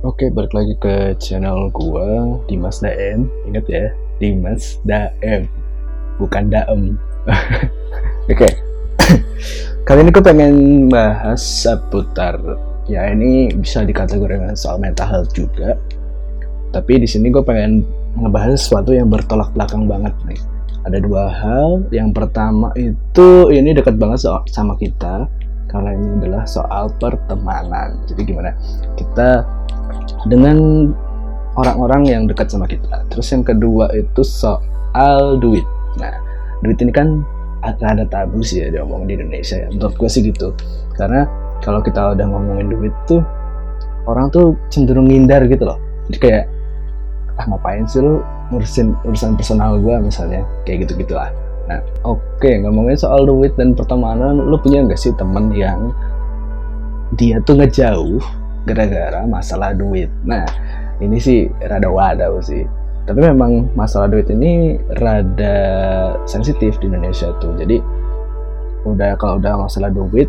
Oke, balik lagi ke channel gua Dimas Daem. Ingat ya, Dimas Daem, bukan Daem. Oke. Kali ini gue pengen bahas seputar ya ini bisa dikategorikan soal mental health juga. Tapi di sini gue pengen ngebahas sesuatu yang bertolak belakang banget nih. Ada dua hal. Yang pertama itu ini dekat banget so sama kita karena ini adalah soal pertemanan. Jadi gimana? Kita dengan orang-orang yang dekat sama kita. Terus yang kedua itu soal duit. Nah, duit ini kan ada tabu sih ya diomongin di Indonesia ya. Menurut gue sih gitu. Karena kalau kita udah ngomongin duit tuh orang tuh cenderung ngindar gitu loh. Jadi kayak ah ngapain sih lu ngurusin urusan personal gue misalnya kayak gitu gitulah. Nah, oke okay, ngomongin soal duit dan pertemanan, lu punya nggak sih temen yang dia tuh ngejauh gara-gara masalah duit. Nah, ini sih rada wadaw sih. Tapi memang masalah duit ini rada sensitif di Indonesia tuh. Jadi udah kalau udah masalah duit,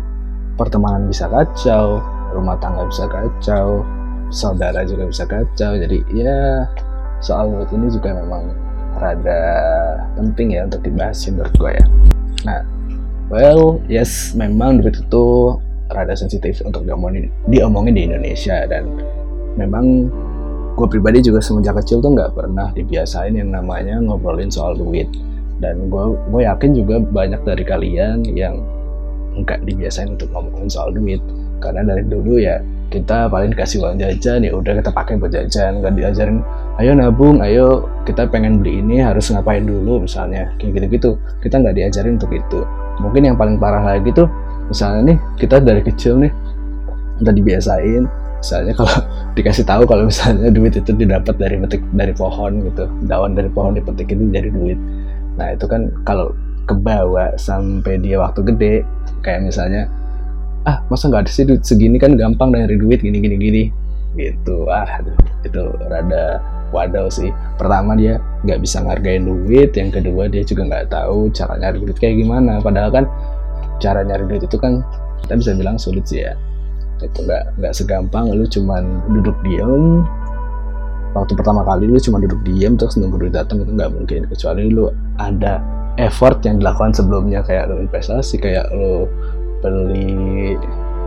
pertemanan bisa kacau, rumah tangga bisa kacau, saudara juga bisa kacau. Jadi ya soal duit ini juga memang rada penting ya untuk dibahas menurut gue ya. Nah, well, yes, memang duit itu rada sensitif untuk diomongin diomongin di Indonesia. Dan memang gue pribadi juga semenjak kecil tuh nggak pernah dibiasain yang namanya ngobrolin soal duit. Dan gue gue yakin juga banyak dari kalian yang nggak dibiasain untuk ngomongin soal duit. Karena dari dulu ya kita paling dikasih uang jajan ya udah kita pakai buat jajan. Nggak diajarin ayo nabung ayo kita pengen beli ini harus ngapain dulu misalnya. Kayak gitu gitu kita nggak diajarin untuk itu. Mungkin yang paling parah lagi tuh misalnya nih kita dari kecil nih udah dibiasain. Misalnya kalau dikasih tahu kalau misalnya duit itu didapat dari petik dari pohon gitu daun dari pohon dipetik itu jadi duit. Nah itu kan kalau kebawa sampai dia waktu gede kayak misalnya ah masa nggak ada sih duit segini? Kan gampang dari duit gini gini gini. Gitu. Ah itu rada wadaw sih. Pertama dia nggak bisa ngargain duit. Yang kedua dia juga nggak tahu cara nyari duit kayak gimana. Padahal kan cara nyari duit itu kan kita bisa bilang sulit sih ya. Itu nggak nggak segampang lu cuman duduk diem. Waktu pertama kali lu cuma duduk diem terus nunggu duit datang itu nggak mungkin. Kecuali lu ada effort yang dilakukan sebelumnya kayak lu investasi kayak lu beli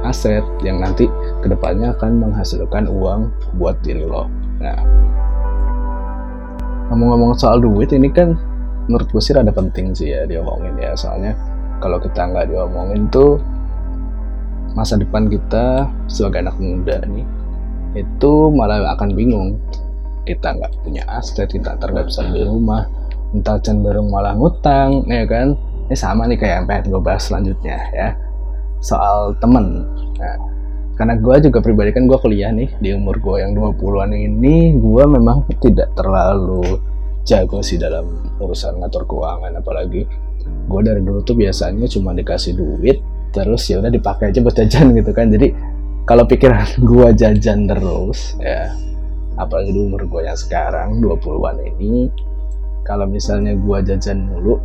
aset yang nanti ke depannya akan menghasilkan uang buat diri lo. Nah ngomong-ngomong soal duit ini kan menurut gue sih ada penting sih ya diomongin ya. Soalnya kalau kita nggak diomongin tuh masa depan kita sebagai anak muda nih itu malah akan bingung. Kita nggak punya aset kita bisa beli rumah entar cenderung malah ngutang ya kan? Ini sama nih kayak yang pengen gue bahas selanjutnya ya. Soal temen. Nah, karena gue juga pribadi kan gue kuliah nih di umur gue yang 20-an ini gue memang tidak terlalu jago sih dalam urusan ngatur keuangan apalagi gue dari dulu tuh biasanya cuma dikasih duit terus ya udah dipakai aja buat jajan gitu kan. Jadi kalau pikiran gue jajan terus ya apalagi di umur gue yang sekarang 20-an ini kalau misalnya gue jajan mulu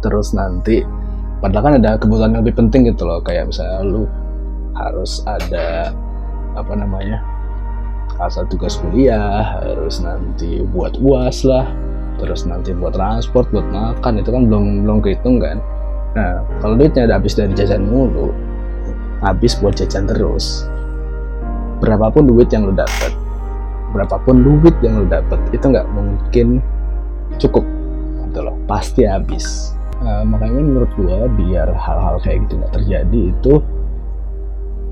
terus nanti padahal kan ada kebutuhan yang lebih penting gitu loh. Kayak misalnya lu harus ada apa namanya asal tugas kuliah harus nanti buat uas lah terus nanti buat transport buat makan itu kan belum belum kehitung kan. Nah kalau duitnya udah habis dari jajan mulu habis buat jajan terus berapapun duit yang lo dapat berapapun duit yang lo dapat itu nggak mungkin cukup gitu loh. Pasti habis. Nah, makanya menurut gua biar hal-hal kayak gitu nggak terjadi itu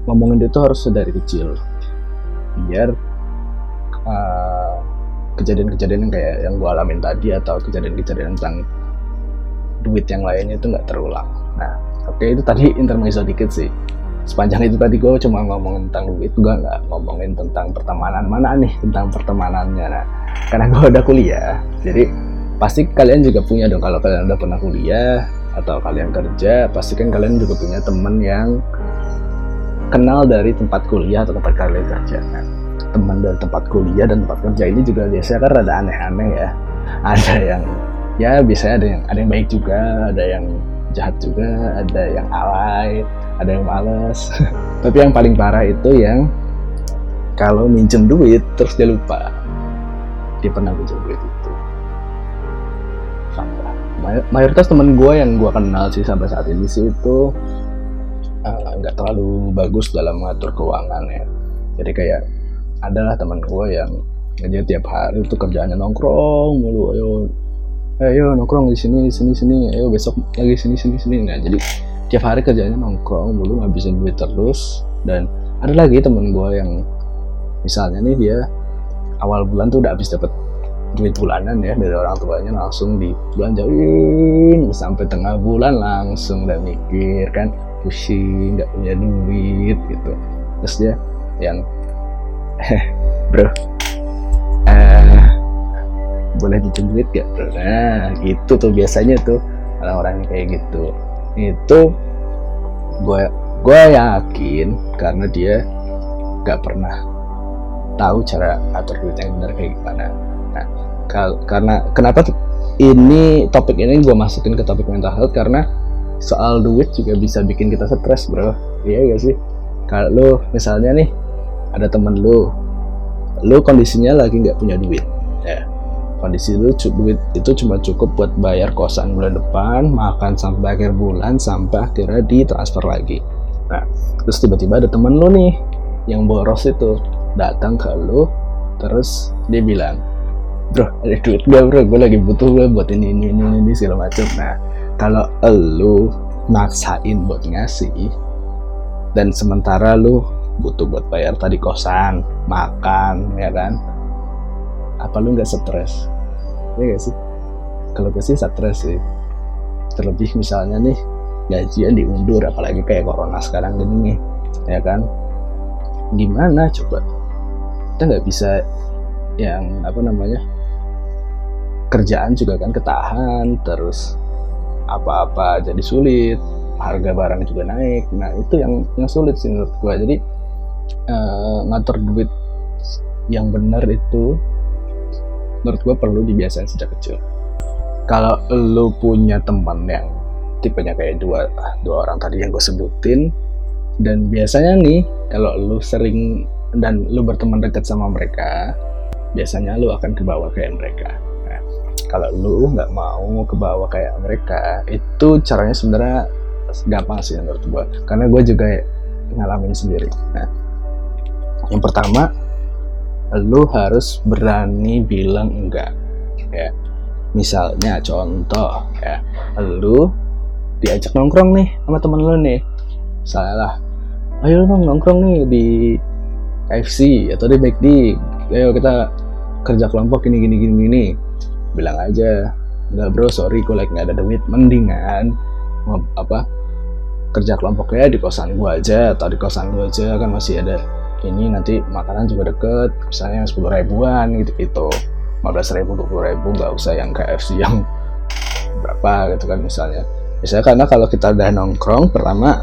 ngomongin itu harus dari kecil. Biar uh, kejadian-kejadian kayak yang gue alamin tadi atau kejadian-kejadian tentang duit yang lainnya itu nggak terulang. Nah, oke okay, itu tadi intermezzo dikit sih. Sepanjang itu tadi gue cuma ngomongin tentang duit, gue nggak ngomongin tentang pertemanan mana nih tentang pertemanannya. Nah, karena gue udah kuliah, jadi pasti kalian juga punya dong kalau kalian udah pernah kuliah atau kalian kerja, pasti kan kalian juga punya temen yang kenal dari tempat kuliah atau tempat kalian kerja. Nah, teman dari tempat kuliah dan tempat kerja ini juga biasanya kan rada aneh-aneh ya. Ada yang ya biasanya ada yang ada yang baik juga ada yang jahat juga ada yang alay ada yang males. Tapi yang paling parah itu yang kalau minjem duit terus dia lupa. Dia pernah minjem duit itu. Fakta mayoritas temen gue yang gue kenal sih sampai saat ini sih itu eh, nggak uh, terlalu bagus dalam mengatur keuangan ya. Jadi kayak adalah teman gue yang aja tiap hari itu kerjaannya nongkrong mulu. Ayo ayo nongkrong di sini di sini sini. Ayo besok lagi sini sini sini. Nah jadi tiap hari kerjanya nongkrong mulu ngabisin duit terus. Dan ada lagi temen gue yang misalnya nih dia awal bulan tuh udah habis dapet duit bulanan ya dari orang tuanya langsung di bulan jauhin sampai tengah bulan langsung udah mikir kan pusing nggak punya duit gitu. Terus dia yang eh bro. Eh boleh pinjam duit gak bro? Nah gitu tuh biasanya tuh orang-orang kayak gitu. Itu gue gue yakin karena dia gak pernah tahu cara atur duit yang benar kayak gimana. Nah karena kenapa ini topik ini gue masukin ke topik mental health? Karena soal duit juga bisa bikin kita stres bro. Iya gak sih? Kalau misalnya nih ada temen lu lu kondisinya lagi nggak punya duit. Ya kondisi lu duit itu cuma cukup buat bayar kosan bulan depan makan sampai akhir bulan sampai akhirnya ditransfer lagi. Nah terus tiba-tiba ada temen lu nih yang boros itu datang ke lu terus dia bilang bro ada duit gak bro? Gue lagi butuh gue buat ini ini ini ini segala macam. Nah kalau lu maksain buat ngasih dan sementara lu butuh buat bayar tadi kosan makan ya kan? Apa lu nggak stres? Ya gak sih? Kalau gue sih stres sih. Terlebih misalnya nih gajian diundur apalagi kayak corona sekarang gini nih ya kan? Gimana coba? Kita nggak bisa yang apa namanya kerjaan juga kan ketahan terus apa-apa jadi sulit harga barang juga naik. Nah itu yang yang sulit sih menurut gue. Jadi uh, ngatur duit yang benar itu menurut gue perlu dibiasain sejak kecil. Kalau lu punya teman yang tipenya kayak dua dua orang tadi yang gue sebutin dan biasanya nih kalau lu sering dan lu berteman dekat sama mereka biasanya lu akan ke bawah kayak mereka. Nah, kalau lu nggak mau ke bawah kayak mereka itu caranya sebenarnya gampang sih menurut gue karena gue juga ngalamin sendiri. Nah yang pertama lu harus berani bilang enggak ya. Misalnya contoh ya. Lu diajak nongkrong nih sama temen lu nih. Salah ayo dong nongkrong nih di KFC atau di McD ayo kita kerja kelompok ini gini gini gini. Bilang aja enggak bro sorry gue lagi nggak ada duit. Mendingan apa kerja kelompoknya di kosan gua aja atau di kosan lu aja kan masih ada ini nanti makanan juga deket misalnya yang sepuluh ribuan gitu gitu. 15 ribu 20 ribu nggak usah yang KFC yang berapa gitu kan misalnya. Misalnya karena kalau kita udah nongkrong pertama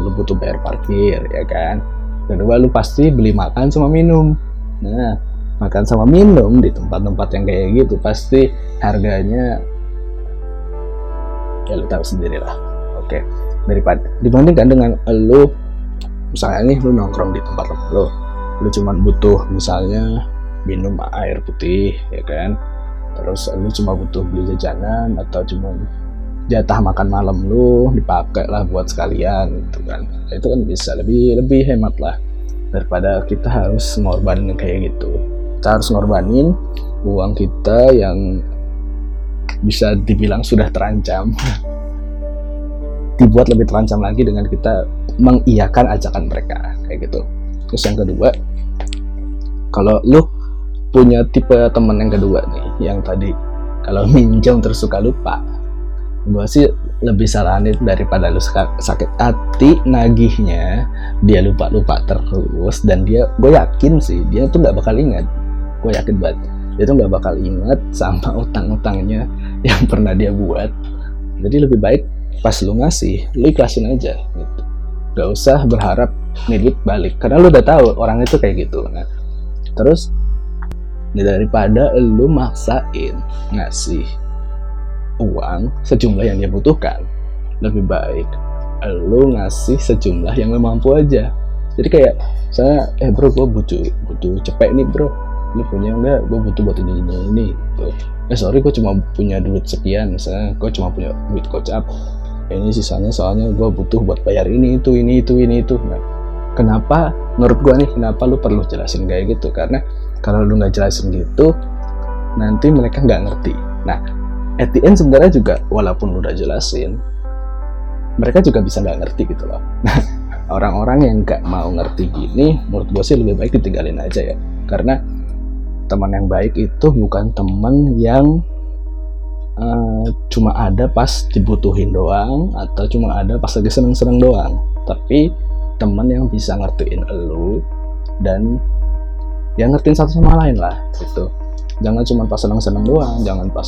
lu butuh bayar parkir ya kan? Kedua lu pasti beli makan sama minum. Nah makan sama minum di tempat-tempat yang kayak gitu pasti harganya ya lu tahu sendiri lah oke daripada dibandingkan dengan lu misalnya nih lu nongkrong di tempat lo lu cuman butuh misalnya minum air putih ya kan? Terus lu cuma butuh beli jajanan atau cuma jatah makan malam lu dipakai lah buat sekalian gitu kan? Nah, itu kan bisa lebih lebih hemat lah daripada kita harus ngorbanin kayak gitu. Kita harus ngorbanin uang kita yang bisa dibilang sudah terancam. Dibuat lebih terancam lagi dengan kita mengiyakan ajakan mereka kayak gitu. Terus yang kedua kalau lu punya tipe temen yang kedua nih yang tadi kalau minjem terus suka lupa gue sih lebih saranin daripada lu sakit hati nagihnya dia lupa lupa terus dan dia gue yakin sih dia tuh nggak bakal ingat. Gue yakin banget dia tuh nggak bakal ingat sama utang-utangnya yang pernah dia buat. Jadi lebih baik pas lu ngasih lu ikhlasin aja gitu gak usah berharap duit balik karena lu udah tahu orang itu kayak gitu nah. Terus daripada lu maksain ngasih uang sejumlah yang dia butuhkan lebih baik lu ngasih sejumlah yang lu mampu aja. Jadi kayak saya eh bro gue butuh butuh cepet nih bro. Lu punya enggak gue butuh buat ini ini ini gitu. eh sorry gue cuma punya duit sekian misalnya. Gue cuma punya duit kocap ini sisanya soalnya gue butuh buat bayar ini itu ini itu ini itu. Nah kenapa? Menurut gue nih kenapa lu perlu jelasin kayak gitu? Karena kalau lu nggak jelasin gitu nanti mereka nggak ngerti. Nah at the end sebenarnya juga walaupun lu udah jelasin mereka juga bisa nggak ngerti gitu loh. Nah orang-orang yang nggak mau ngerti gini menurut gue sih lebih baik ditinggalin aja ya. Karena teman yang baik itu bukan teman yang uh, cuma ada pas dibutuhin doang atau cuma ada pas lagi seneng-seneng doang. Tapi teman yang bisa ngertiin elu dan yang ngertiin satu sama lain lah gitu. Jangan cuma pas seneng-seneng doang jangan pas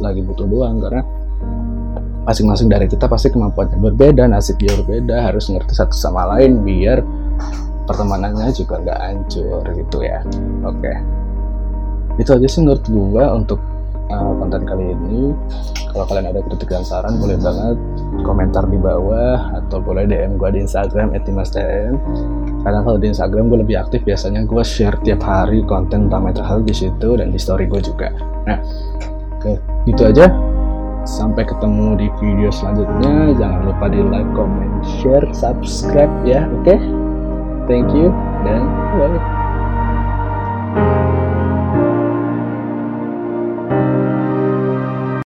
lagi butuh doang karena masing-masing dari kita pasti kemampuannya berbeda nasibnya berbeda harus ngerti satu sama lain biar pertemanannya juga nggak hancur gitu ya. Oke. Okay. itu aja sih menurut gue untuk uh, konten kali ini. Kalau kalian ada kritik dan saran boleh banget komentar di bawah atau boleh DM gue di Instagram @dimasdm karena kalau di Instagram gue lebih aktif biasanya gue share tiap hari konten tentang mental health di situ dan di story gue juga. Nah oke gitu aja. Sampai ketemu di video selanjutnya. Jangan lupa di like comment share subscribe ya oke? Okay? thank you dan bye